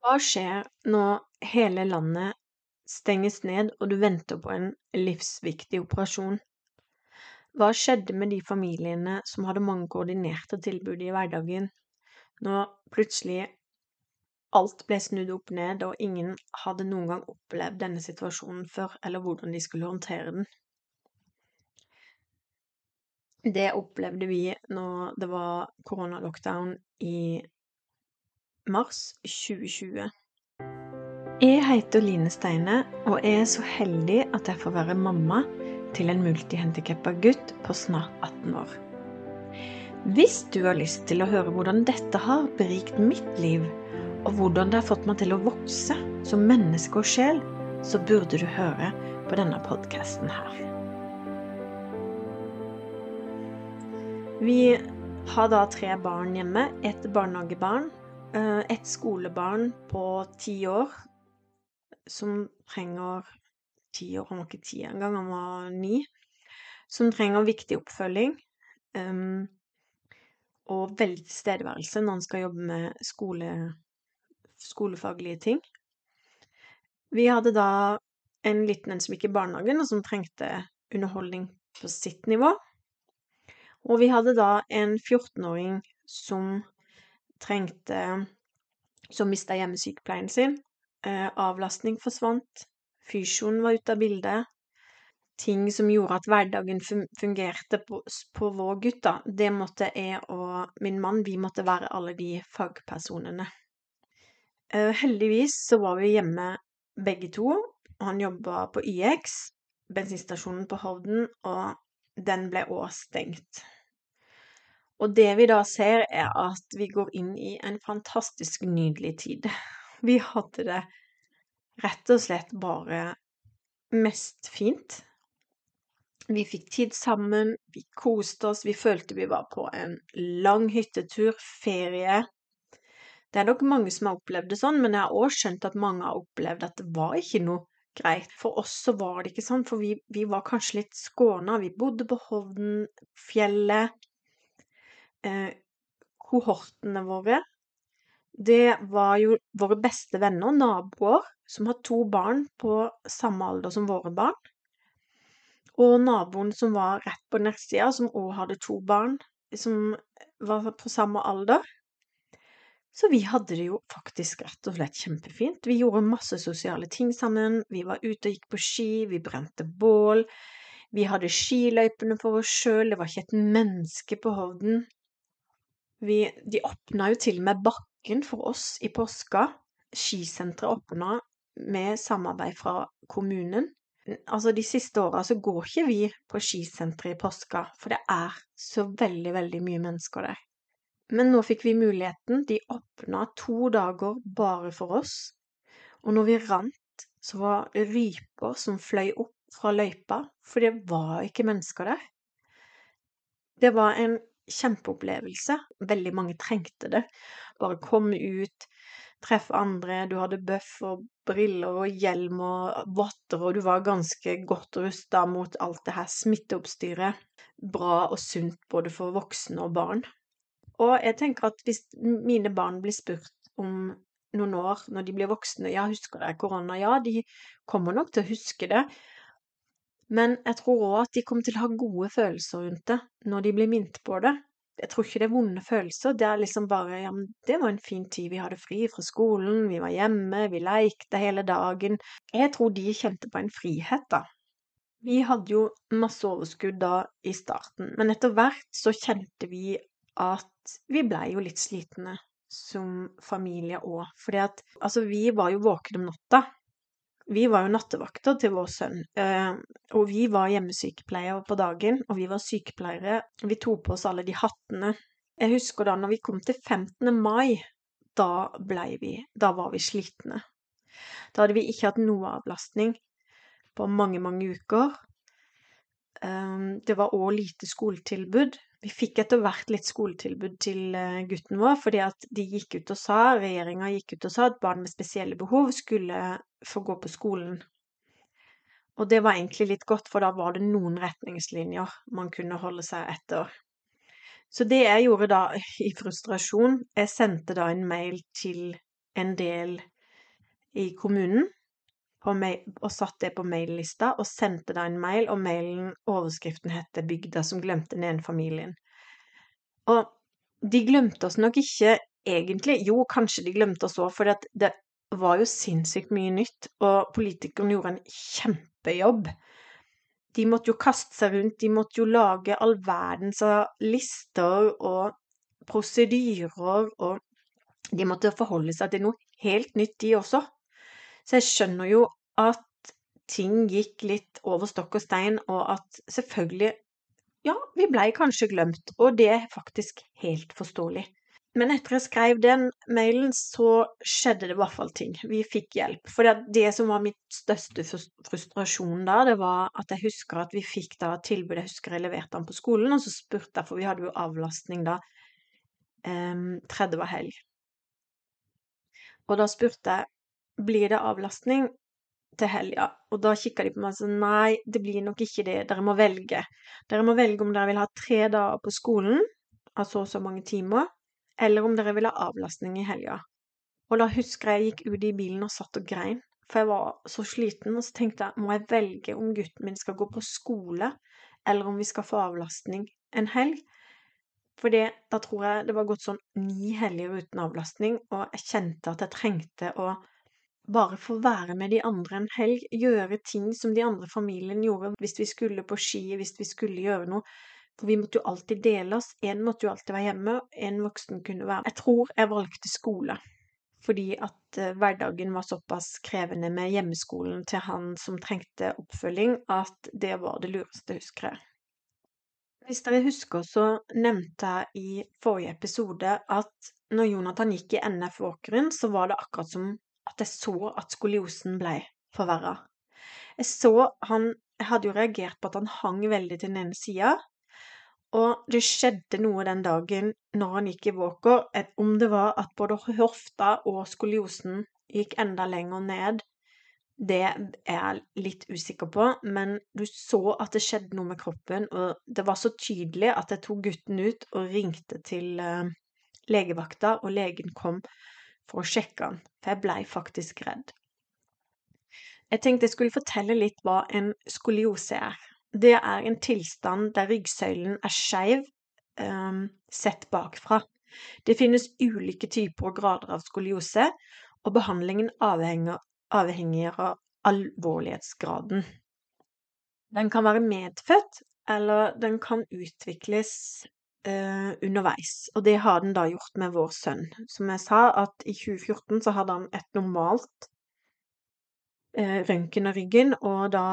Hva skjer når hele landet stenges ned og du venter på en livsviktig operasjon? Hva skjedde med de familiene som hadde mange koordinerte tilbud i hverdagen, når plutselig alt ble snudd opp ned og ingen hadde noen gang opplevd denne situasjonen før, eller hvordan de skulle håndtere den? Det opplevde vi når det var koronalockdown i mars 2020. Jeg heter Line Steine, og jeg er så heldig at jeg får være mamma til en multihandikappa gutt på snart 18 år. Hvis du har lyst til å høre hvordan dette har berikt mitt liv, og hvordan det har fått meg til å vokse som menneske og sjel, så burde du høre på denne podkasten her. Vi har da tre barn hjemme. Et barnehagebarn, eh, et skolebarn på ti år som trenger Ti år, han ikke ti engang, han var ni. Som trenger viktig oppfølging. Um, og veldig tilstedeværelse når han skal jobbe med skole, skolefaglige ting. Vi hadde da en liten en som gikk i barnehagen, og som trengte underholdning på sitt nivå. Og vi hadde da en 14-åring som trengte Som mista hjemmesykepleien sin. Eh, avlastning forsvant. Fysjoen var ute av bildet. Ting som gjorde at hverdagen fungerte på, på vår gutt, da, det måtte jeg og min mann, vi måtte være alle de fagpersonene. Eh, heldigvis så var vi hjemme begge to. Han jobba på YX, bensinstasjonen på Hovden, og den ble òg stengt. Og det vi da ser, er at vi går inn i en fantastisk nydelig tid. Vi hadde det rett og slett bare mest fint. Vi fikk tid sammen, vi koste oss, vi følte vi var på en lang hyttetur, ferie. Det er nok mange som har opplevd det sånn, men jeg har òg skjønt at mange har opplevd at det var ikke noe greit. For oss så var det ikke sånn, for vi, vi var kanskje litt skåna. Vi bodde på Hovden, fjellet eh, kohortene våre, det var jo våre beste venner, naboer, som har to barn på samme alder som våre barn. Og naboen som var rett på nettsida, som òg hadde to barn som var på samme alder. Så vi hadde det jo faktisk rett og slett kjempefint. Vi gjorde masse sosiale ting sammen. Vi var ute og gikk på ski, vi brente bål. Vi hadde skiløypene for oss sjøl, det var ikke et menneske på Hovden. Vi, de åpna jo til og med bakken for oss i påska. Skisenteret åpna med samarbeid fra kommunen. Altså, de siste åra så går ikke vi på skisenteret i påska, for det er så veldig, veldig mye mennesker der. Men nå fikk vi muligheten. De åpna to dager bare for oss. Og når vi rant, så var ryper som fløy opp fra løypa, for det var ikke mennesker der. Det var en kjempeopplevelse. Veldig mange trengte det. Bare kom ut, treff andre. Du hadde bøff og briller og hjelm og votter, og du var ganske godt rusta mot alt det her smitteoppstyret. Bra og sunt både for voksne og barn. Og jeg tenker at hvis mine barn blir spurt om noen år, når de blir voksne, ja, husker dere korona? Ja, de kommer nok til å huske det. Men jeg tror òg at de kommer til å ha gode følelser rundt det når de blir minnet på det. Jeg tror ikke det er vonde følelser, det er liksom bare ja, men det var en fin tid, vi hadde fri fra skolen, vi var hjemme, vi leikte hele dagen. Jeg tror de kjente på en frihet, da. Vi hadde jo masse overskudd da i starten, men etter hvert så kjente vi at vi blei jo litt slitne som familie òg, fordi at altså, vi var jo våkne om natta. Vi var jo nattevakter til vår sønn, eh, og vi var hjemmesykepleiere på dagen, og vi var sykepleiere. Vi tok på oss alle de hattene. Jeg husker da når vi kom til 15. mai, da blei vi Da var vi slitne. Da hadde vi ikke hatt noe avlastning på mange, mange uker. Ehm, det var òg lite skoletilbud. Vi fikk etter hvert litt skoletilbud til eh, gutten vår, fordi at de gikk ut og sa, regjeringa gikk ut og sa at barn med spesielle behov skulle få gå på skolen. Og det var egentlig litt godt, for da var det noen retningslinjer man kunne holde seg etter. Så det jeg gjorde da, i frustrasjon, jeg sendte da en mail til en del i kommunen mail, og satte det på maillista og sendte da en mail, og mailen, overskriften het 'Bygda som glemte den ene familien'. Og de glemte oss nok ikke egentlig, jo, kanskje de glemte oss òg, for det var jo sinnssykt mye nytt, og politikerne gjorde en kjempejobb. De måtte jo kaste seg rundt, de måtte jo lage all verdens lister og prosedyrer, og de måtte forholde seg til noe helt nytt, de også. Så jeg skjønner jo at ting gikk litt over stokk og stein, og at selvfølgelig Ja, vi blei kanskje glemt, og det er faktisk helt forståelig. Men etter jeg skrev den mailen, så skjedde det i hvert fall ting. Vi fikk hjelp. For det, det som var mitt største frustrasjon da, det var at jeg husker at vi fikk da tilbud Jeg husker jeg leverte den på skolen, og så spurte jeg, for vi hadde jo avlastning da um, tredje var helg. Og da spurte jeg blir det avlastning til helga? Og da kikka de på meg og sa nei, det blir nok ikke det, dere må velge. Dere må velge om dere vil ha tre dager på skolen, av så og så mange timer, eller om dere vil ha avlastning i helga. Og da husker jeg jeg gikk ut i bilen og satt og grein, for jeg var så sliten, og så tenkte jeg må jeg velge om gutten min skal gå på skole, eller om vi skal få avlastning en helg? For da tror jeg det var gått sånn ni helger uten avlastning, og jeg kjente at jeg trengte å bare få være med de andre en helg, gjøre ting som de andre familiene gjorde hvis vi skulle på ski, hvis vi skulle gjøre noe. For vi måtte jo alltid dele oss. Én måtte jo alltid være hjemme, en voksen kunne være Jeg tror jeg valgte skole. Fordi at uh, hverdagen var såpass krevende med hjemmeskolen til han som trengte oppfølging, at det var det lureste, husker jeg. Hvis dere husker, så nevnte jeg i forrige episode at når Jonathan gikk i NF Walkeren, så var det akkurat som at jeg så at skoliosen ble forverra. Jeg så han Jeg hadde jo reagert på at han hang veldig til den ene sida, og det skjedde noe den dagen når han gikk i walker, om det var at både hofta og skoliosen gikk enda lenger ned, det er jeg litt usikker på, men du så at det skjedde noe med kroppen, og det var så tydelig at jeg tok gutten ut og ringte til uh, legevakta, og legen kom for å sjekke han, for jeg blei faktisk redd. Jeg tenkte jeg skulle fortelle litt hva en skoliose er. Det er en tilstand der ryggsøylen er skeiv um, sett bakfra. Det finnes ulike typer og grader av skoliose, og behandlingen avhenger, avhenger av alvorlighetsgraden. Den kan være medfødt, eller den kan utvikles uh, underveis, og det har den da gjort med vår sønn. Som jeg sa, at i 2014 så hadde han et normalt uh, røntgen av ryggen, og da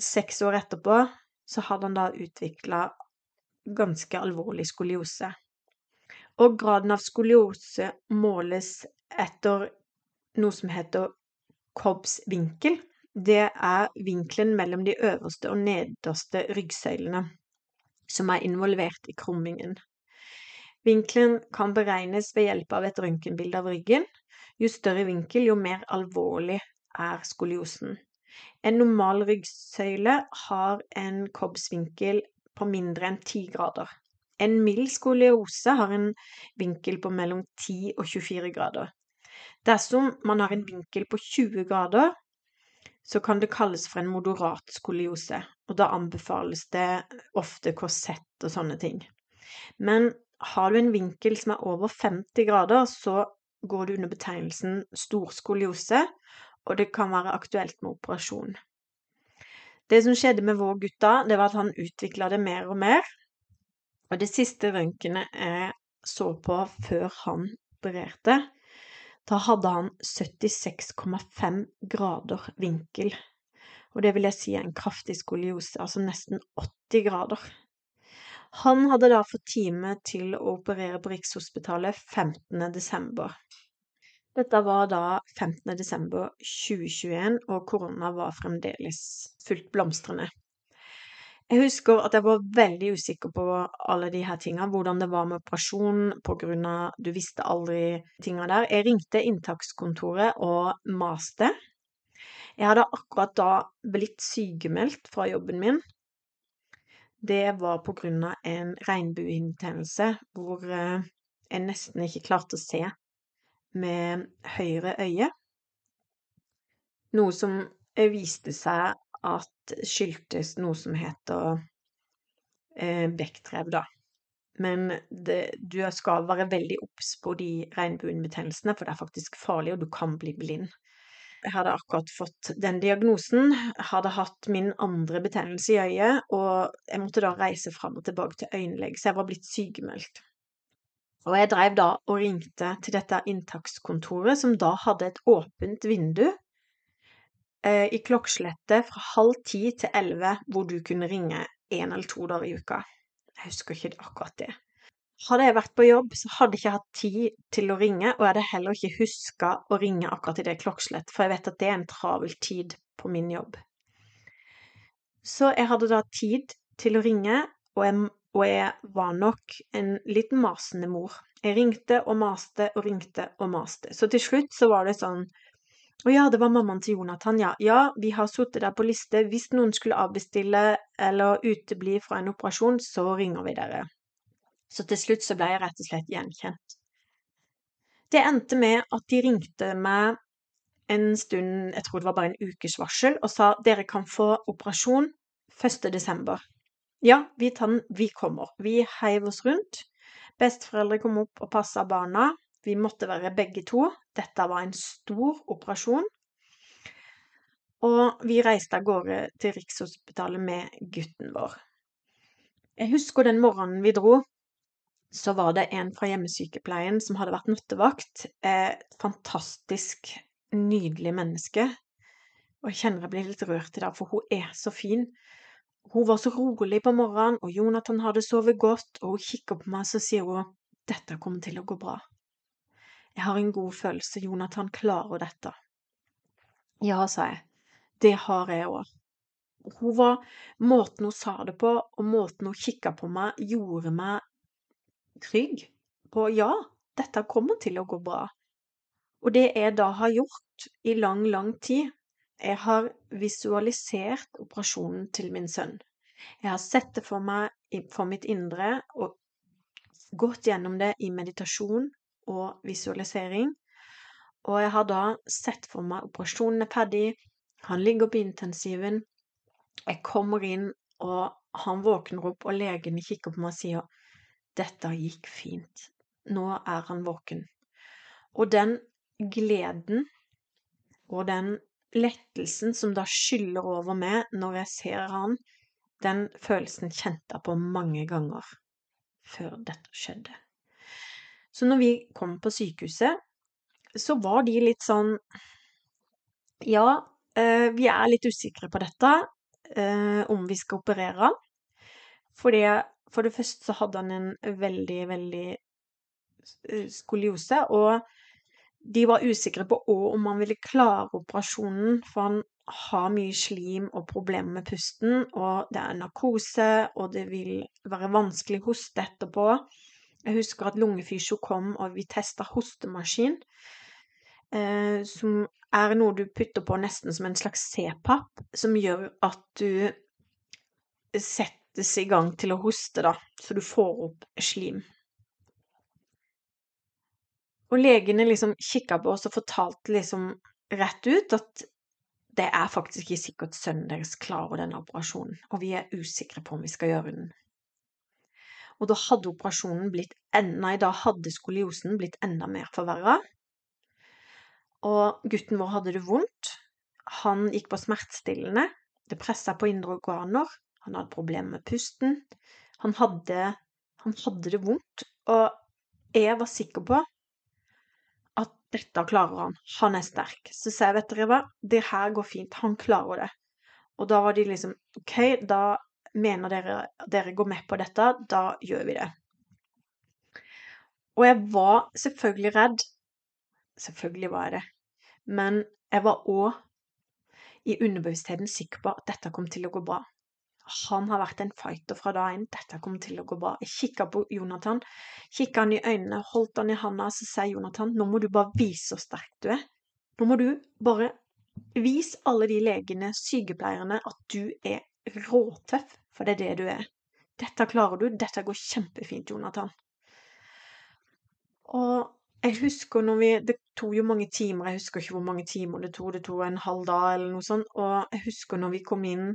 seks år etterpå så hadde han da utvikla ganske alvorlig skoliose. Og graden av skoliose måles etter noe som heter Cobbs vinkel. Det er vinkelen mellom de øverste og nederste ryggsøylene som er involvert i krummingen. Vinkelen kan beregnes ved hjelp av et røntgenbilde av ryggen. Jo større vinkel, jo mer alvorlig er skoliosen. En normal ryggsøyle har en kobbsvinkel på mindre enn 10 grader. En mild skoliose har en vinkel på mellom 10 og 24 grader. Dersom man har en vinkel på 20 grader, så kan det kalles for en moderat skoliose, og da anbefales det ofte korsett og sånne ting. Men har du en vinkel som er over 50 grader, så går det under betegnelsen stor skoliose, og det kan være aktuelt med operasjon. Det som skjedde med vår gutt da, det var at han utvikla det mer og mer. Og det siste røntgenet jeg så på før han opererte, da hadde han 76,5 grader vinkel. Og det vil jeg si er en kraftig skoliose, altså nesten 80 grader. Han hadde da fått time til å operere på Rikshospitalet 15. desember. Dette var da 15. desember 2021, og korona var fremdeles fullt blomstrende. Jeg husker at jeg var veldig usikker på alle de her tinga, hvordan det var med operasjon på grunn av du visste aldri tinga der. Jeg ringte inntakskontoret og maste. Jeg hadde akkurat da blitt sykemeldt fra jobben min. Det var på grunn av en regnbuehinnetennelse hvor eh, jeg nesten ikke klarte å se med høyre øye. Noe som eh, viste seg at skyldtes noe som heter eh, bekkdrev, da. Men det, du skal være veldig obs på de regnbuebetennelsene, for det er faktisk farlig, og du kan bli blind. Jeg hadde akkurat fått den diagnosen, hadde hatt min andre betennelse i øyet, og jeg måtte da reise fram og tilbake til øyelege, så jeg var blitt sykemeldt. Og jeg dreiv da og ringte til dette inntakskontoret, som da hadde et åpent vindu eh, i klokkeslettet fra halv ti til elleve, hvor du kunne ringe én eller to dager i uka. Jeg husker ikke akkurat det. Hadde jeg vært på jobb, så hadde jeg ikke hatt tid til å ringe, og jeg hadde heller ikke huska å ringe akkurat i det klokkeslettet, for jeg vet at det er en travel tid på min jobb. Så jeg hadde da tid til å ringe, og jeg, og jeg var nok en litt masende mor. Jeg ringte og maste og ringte og maste. Så til slutt så var det sånn Å ja, det var mammaen til Jonathan, ja. Ja, vi har sittet der på liste. Hvis noen skulle avbestille eller utebli fra en operasjon, så ringer vi dere. Så til slutt så ble jeg rett og slett gjenkjent. Det endte med at de ringte meg en stund, jeg tror det var bare en ukes varsel, og sa dere kan få operasjon 1. Ja, vi den, vi kommer. Vi heiv oss rundt. Besteforeldre kom opp og passa barna. Vi måtte være begge to. Dette var en stor operasjon. Og vi reiste av gårde til Rikshospitalet med gutten vår. Jeg husker den morgenen vi dro, så var det en fra hjemmesykepleien som hadde vært nattevakt. Et fantastisk, nydelig menneske. Og jeg kjenner jeg blir litt rørt i dag, for hun er så fin. Hun var så rolig på morgenen, og Jonathan hadde sovet godt, og hun kikker på meg, så sier hun dette kommer til å gå bra. Jeg har en god følelse, Jonathan klarer dette. Ja, sa jeg, det har jeg òg. Hun var Måten hun sa det på, og måten hun kikka på meg, gjorde meg trygg på ja, dette kommer til å gå bra. Og det jeg da har gjort i lang, lang tid, jeg har visualisert operasjonen til min sønn. Jeg har sett det for meg for mitt indre og gått gjennom det i meditasjon og visualisering. Og jeg har da sett for meg operasjonen er ferdig, han ligger på intensiven, jeg kommer inn, og han våkner opp, og legene kikker på meg og sier dette gikk fint, nå er han våken. Og den gleden og den lettelsen som da skyller over meg når jeg ser han, den følelsen kjente jeg på mange ganger før dette skjedde. Så når vi kom på sykehuset, så var de litt sånn Ja, eh, vi er litt usikre på dette, eh, om vi skal operere. Fordi for det første så hadde han en veldig, veldig eh, skoliose, og de var usikre på om han ville klare operasjonen, for han har mye slim og problemer med pusten, og det er narkose, og det vil være vanskelig å hoste etterpå. Jeg husker at Lungefysio kom, og vi testa hostemaskin, eh, som er noe du putter på nesten som en slags C-papp, som gjør at du settes i gang til å hoste, da, så du får opp slim. Og legene liksom kikka på oss og fortalte liksom rett ut at det er faktisk ikke sikkert sønnen deres klarer denne operasjonen, og vi er usikre på om vi skal gjøre den. Og da hadde operasjonen blitt Nei, da hadde skoliosen blitt enda mer forverra. Og gutten vår hadde det vondt. Han gikk på smertestillende. Det pressa på indre organer. Han hadde problemer med pusten. Han hadde, han hadde det vondt. Og jeg var sikker på dette klarer han. Han er sterk. Så sa jeg, vet dere hva, det her går fint. Han klarer det. Og da var de liksom OK, da mener dere dere går med på dette, da gjør vi det. Og jeg var selvfølgelig redd. Selvfølgelig var jeg det. Men jeg var òg i underbevisstheten sikker på at dette kom til å gå bra. Han har vært en fighter fra da inn. Dette kommer til å gå bra. Jeg kikka på Jonathan, kikka han i øynene, holdt han i handa, så sier Jonathan nå må du bare vise hvor sterk du er. Nå må du bare vise alle de legene, sykepleierne, at du er råtøff, for det er det du er. Dette klarer du, dette går kjempefint, Jonathan. Og jeg husker når vi Det tok jo mange timer, jeg husker ikke hvor mange timer det tok, det tok en halv dag eller noe sånt, og jeg husker når vi kom inn,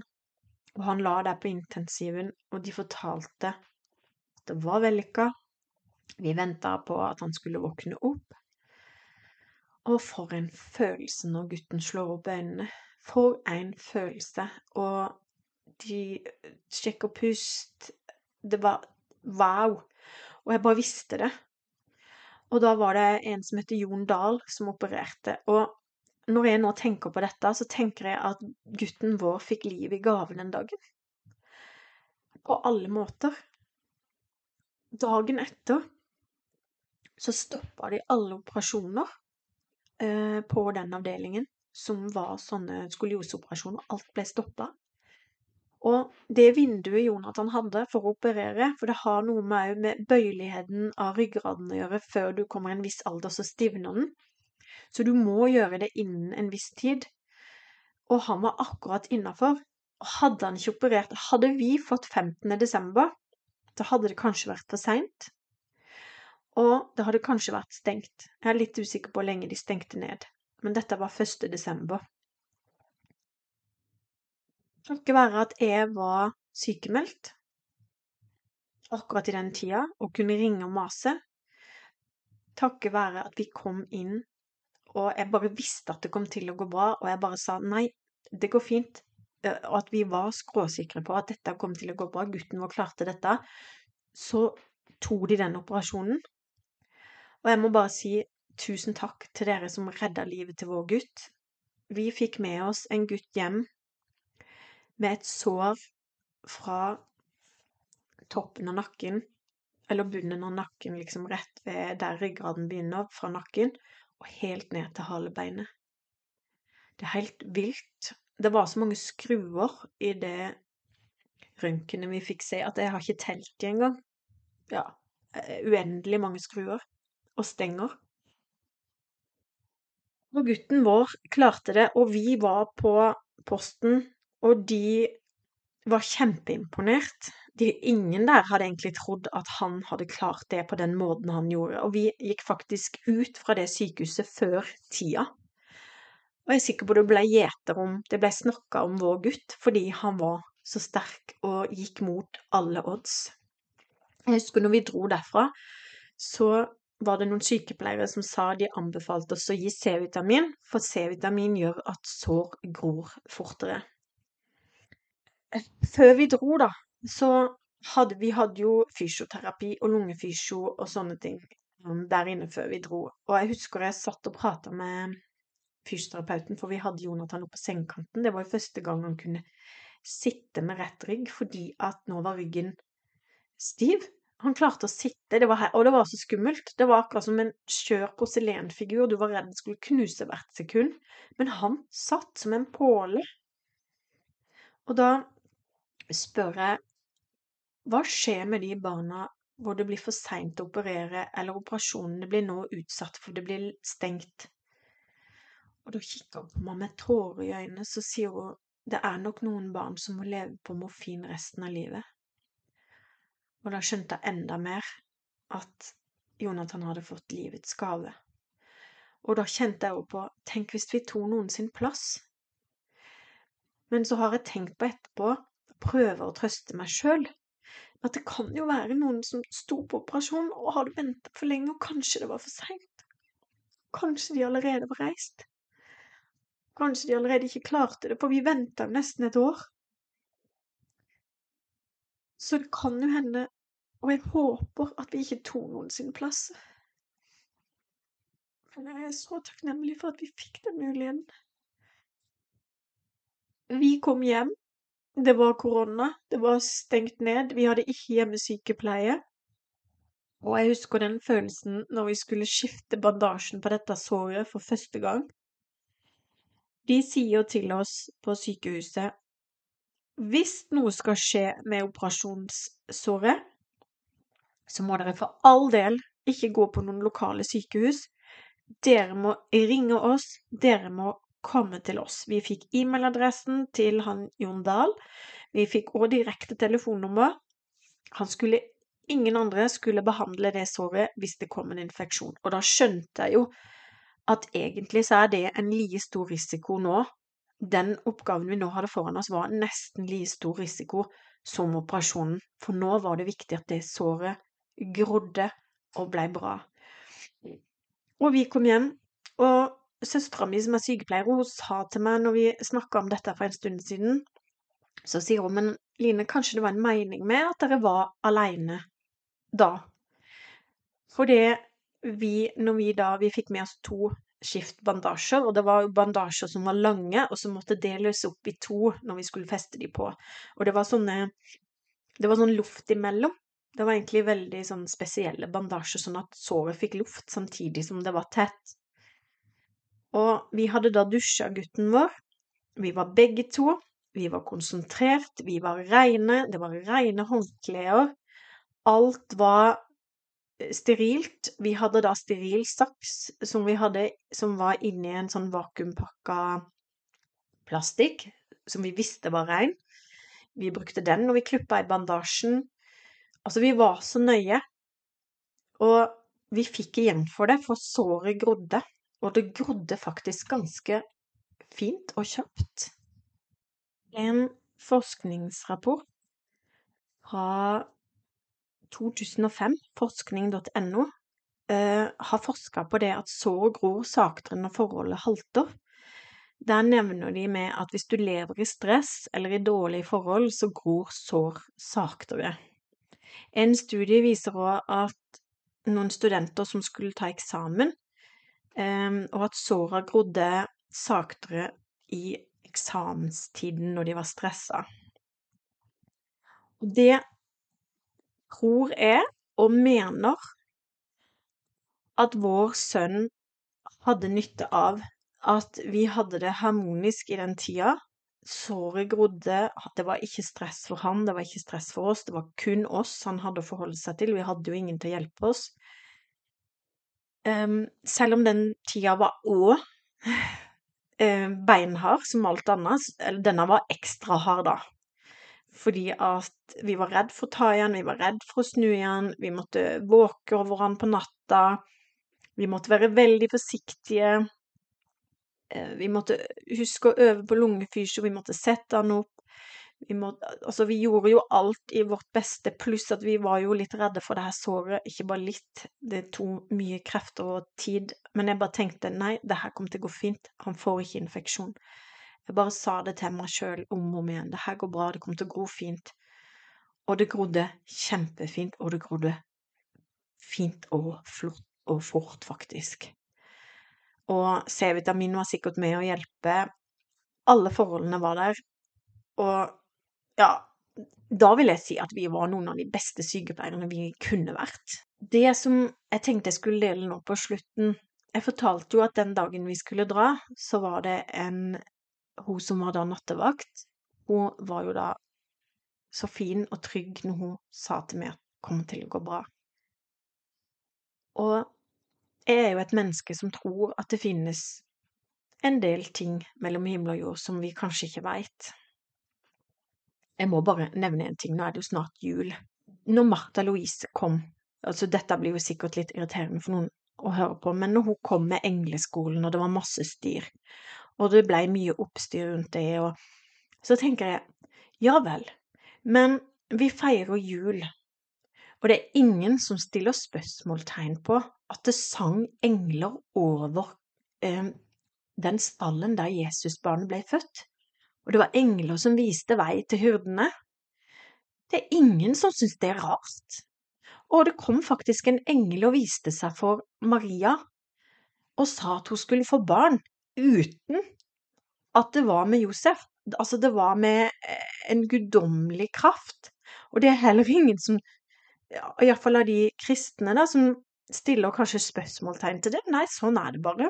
og han la deg på intensiven, og de fortalte at det var vellykka. Vi venta på at han skulle våkne opp. Og for en følelse når gutten slår opp øynene. For en følelse. Og de sjekker pust. Det var wow. Og jeg bare visste det. Og da var det en som heter Jon Dahl, som opererte. Og når jeg nå tenker på dette, så tenker jeg at gutten vår fikk liv i gave den dagen. På alle måter. Dagen etter så stoppa de alle operasjoner eh, på den avdelingen som var sånne skolioseoperasjoner. Alt ble stoppa. Og det vinduet Jonathan hadde for å operere, for det har noe med, med bøyeligheten av ryggraden å gjøre før du kommer i en viss alder, så stivner den. Så du må gjøre det innen en viss tid. Og han var akkurat innafor. Hadde han ikke operert Hadde vi fått 15. desember, så hadde det kanskje vært for seint. Og det hadde kanskje vært stengt. Jeg er litt usikker på hvor lenge de stengte ned. Men dette var 1. desember. Takket være at jeg var sykemeldt akkurat i den tida og kunne ringe og mase. Takket være at vi kom inn og jeg bare visste at det kom til å gå bra, og jeg bare sa nei, det går fint. Eh, og at vi var skråsikre på at dette kom til å gå bra, gutten vår klarte dette. Så tok de den operasjonen. Og jeg må bare si tusen takk til dere som redda livet til vår gutt. Vi fikk med oss en gutt hjem med et sår fra toppen av nakken, eller bunnen av nakken, liksom rett ved der ryggraden begynner, fra nakken, og helt ned til halebeinet. Det er helt vilt. Det var så mange skruer i det røntgenet vi fikk se, at jeg har ikke telt dem engang. Ja, eh, uendelig mange skruer. Og stenger. Og gutten vår klarte det, og vi var på posten og de var kjempeimponert. De, ingen der hadde egentlig trodd at han hadde klart det på den måten han gjorde. Og vi gikk faktisk ut fra det sykehuset før tida. Og jeg er sikker på det ble gjeter om Det ble snakka om vår gutt fordi han var så sterk og gikk mot alle odds. Jeg husker når vi dro derfra, så var det noen sykepleiere som sa de anbefalte oss å gi C-vitamin, for C-vitamin gjør at sår gror fortere før vi dro, da, så hadde vi hadde jo fysioterapi og lungefysio og sånne ting um, der inne før vi dro. Og jeg husker jeg satt og prata med fysioterapeuten, for vi hadde Jonathan oppe på sengekanten. Det var jo første gang han kunne sitte med rett rygg, fordi at nå var ryggen stiv. Han klarte å sitte, det her, og det var så skummelt. Det var akkurat som en skjør porselenfigur, du var redd den skulle knuse hvert sekund. Men han satt som en påle. Og da spør jeg hva skjer med de barna hvor det blir for seint å operere, eller operasjonene blir nå utsatt for det blir stengt? Og da kikker hun på meg med tårer i øynene, så sier hun det er nok noen barn som må leve på morfin resten av livet. Og da skjønte jeg enda mer at Jonathan hadde fått livets gave. Og da kjente jeg òg på Tenk hvis vi tok noen sin plass? Men så har jeg tenkt på etterpå prøver å trøste meg sjøl at det kan jo være noen som sto på operasjon og hadde venta for lenge, og kanskje det var for seint. Kanskje de allerede var reist. Kanskje de allerede ikke klarte det, for vi venta nesten et år. Så det kan jo hende, og jeg håper at vi ikke tok noen sin plass. Men jeg er så takknemlig for at vi fikk den muligheten. Vi kom hjem, det var korona, det var stengt ned, vi hadde ikke hjemmesykepleie. Og jeg husker den følelsen når vi skulle skifte bandasjen på dette såret for første gang. De sier til oss på sykehuset hvis noe skal skje med operasjonssåret, så må dere for all del ikke gå på noen lokale sykehus. Dere må ringe oss, dere må komme til oss. Vi fikk e-mailadressen til han Jon Dahl. Vi fikk òg direkte telefonnummer. Han skulle ingen andre skulle behandle det såret hvis det kom en infeksjon. Og da skjønte jeg jo at egentlig så er det en like stor risiko nå. Den oppgaven vi nå hadde foran oss, var nesten like stor risiko som operasjonen. For nå var det viktig at det såret grodde og blei bra. Og vi kom hjem, og søstera mi som er sykepleier, hun sa til meg når vi snakka om dette for en stund siden, så sier hun men Line, kanskje det var en mening med at dere var aleine da? Fordi vi, når vi da vi fikk med oss to skift bandasjer, og det var bandasjer som var lange, og som måtte deles opp i to når vi skulle feste de på. Og det var sånne Det var sånn luft imellom. Det var egentlig veldig sånn spesielle bandasjer, sånn at såret fikk luft samtidig som det var tett. Og vi hadde da dusja gutten vår. Vi var begge to. Vi var konsentrert, vi var reine, det var reine håndklær. Alt var eh, sterilt. Vi hadde da steril saks som vi hadde, som var inni en sånn vakuumpakka plastikk, som vi visste var rein. Vi brukte den når vi klippa i bandasjen. Altså, vi var så nøye. Og vi fikk igjen for det, for såret grodde. Og det grodde faktisk ganske fint og kjapt. En forskningsrapport fra 2005, forskning.no, eh, har forska på det at sår gror saktere når forholdet halter. Der nevner de med at hvis du lever i stress eller i dårlige forhold, så gror sår saktere. En studie viser òg at noen studenter som skulle ta eksamen, og at såra grodde saktere i eksamenstiden når de var stressa. Og det tror jeg, og mener, at vår sønn hadde nytte av at vi hadde det harmonisk i den tida, såret grodde, det var ikke stress for han, det var ikke stress for oss, det var kun oss han hadde å forholde seg til, vi hadde jo ingen til å hjelpe oss. Um, selv om den tida var òg uh, beinhard som alt annet, eller denne var ekstra hard da. Fordi at vi var redd for å ta igjen, vi var redd for å snu igjen, vi måtte våke over han på natta, vi måtte være veldig forsiktige. Eh, vi måtte huske å øve på lungefysio, vi måtte sette han opp. Vi, må, altså vi gjorde jo alt i vårt beste, pluss at vi var jo litt redde for det her såret. Ikke bare litt, det tok mye krefter og tid. Men jeg bare tenkte nei, det her kommer til å gå fint. Han får ikke infeksjon. Jeg bare sa det til meg sjøl om og om igjen. Det her går bra, det kommer til å gro fint. Og det grodde kjempefint, og det grodde fint og flott og fort, faktisk. Og C-vitamin var sikkert med å hjelpe. Alle forholdene var der. Og ja, da vil jeg si at vi var noen av de beste sykepleierne vi kunne vært. Det som jeg tenkte jeg skulle dele nå på slutten Jeg fortalte jo at den dagen vi skulle dra, så var det en Hun som var da nattevakt, hun var jo da så fin og trygg når hun sa til meg at det kommer til å gå bra. Og jeg er jo et menneske som tror at det finnes en del ting mellom himmel og jord som vi kanskje ikke veit. Jeg må bare nevne en ting, nå er det jo snart jul. Når Martha Louise kom, altså dette blir jo sikkert litt irriterende for noen å høre på, men når hun kom med engleskolen, og det var masse styr, og det blei mye oppstyr rundt det, og så tenker jeg ja vel, men vi feirer jul, og det er ingen som stiller spørsmålstegn på at det sang engler over eh, den stallen der Jesusbarnet ble født. Og det var engler som viste vei til hyrdene. Det er ingen som syns det er rart. Og det kom faktisk en engel og viste seg for Maria og sa at hun skulle få barn uten at det var med Josef. Altså, det var med eh, en guddommelig kraft. Og det er heller ingen som iallfall av de kristne, da, som stiller kanskje spørsmålstegn til det. Nei, sånn er det bare.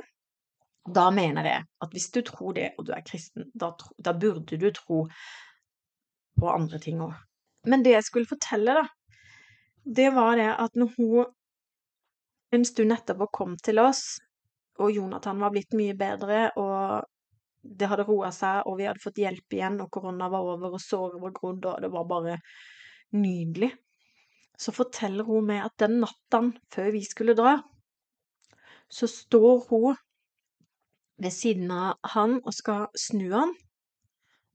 Da mener jeg at hvis du tror det, og du er kristen, da, da burde du tro på andre ting òg. Men det jeg skulle fortelle, da, det var det at når hun en stund etterpå kom til oss, og Jonathan var blitt mye bedre, og det hadde roa seg, og vi hadde fått hjelp igjen, og korona var over, og såret var grodd, og det var bare nydelig så forteller hun meg at den natten før vi skulle dra, så står hun ved siden av han og skal snu han,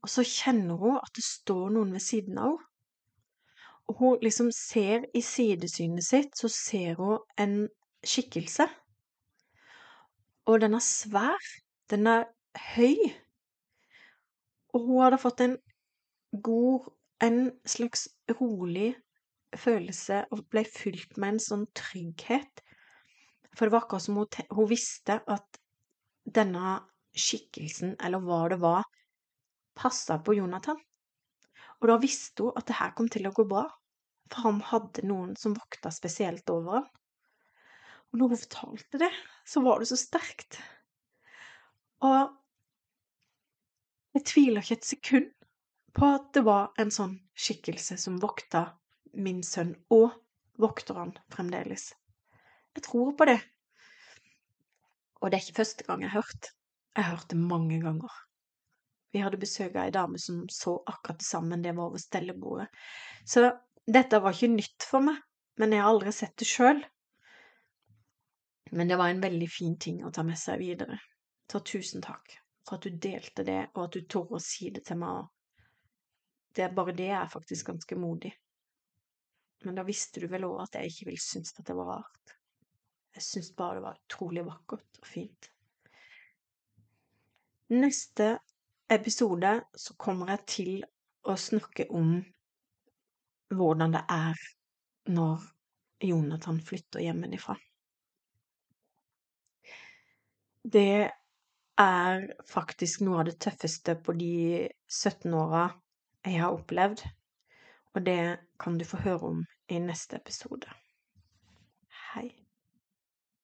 og så kjenner hun at det står noen ved siden av henne. Og hun liksom ser i sidesynet sitt, så ser hun en skikkelse. Og den er svær, den er høy, og hun hadde fått en god, en slags rolig følelse og ble fylt med en sånn trygghet. For det var akkurat som hun, hun visste at denne skikkelsen, eller hva det var, passa på Jonathan. Og da visste hun at det her kom til å gå bra, for han hadde noen som vokta spesielt over ham. Og når hun fortalte det, så var det så sterkt. Og jeg tviler ikke et sekund på at det var en sånn skikkelse som vokta min sønn, og vokter han fremdeles. Jeg tror på det. Og det er ikke første gang jeg har hørt. Jeg har hørt det mange ganger. Vi hadde besøk av ei dame som så akkurat det samme, det var over stellebordet. Så dette var ikke nytt for meg, men jeg har aldri sett det sjøl. Men det var en veldig fin ting å ta med seg videre. Så tusen takk for at du delte det, og at du torde å si det til meg. Det, bare det er faktisk ganske modig. Men da visste du vel òg at jeg ikke ville synes at det var rart. Jeg syns bare det var utrolig vakkert og fint. Neste episode så kommer jeg til å snakke om hvordan det er når Jonathan flytter hjemmefra. Det er faktisk noe av det tøffeste på de 17 åra jeg har opplevd, og det kan du få høre om i neste episode. Hei.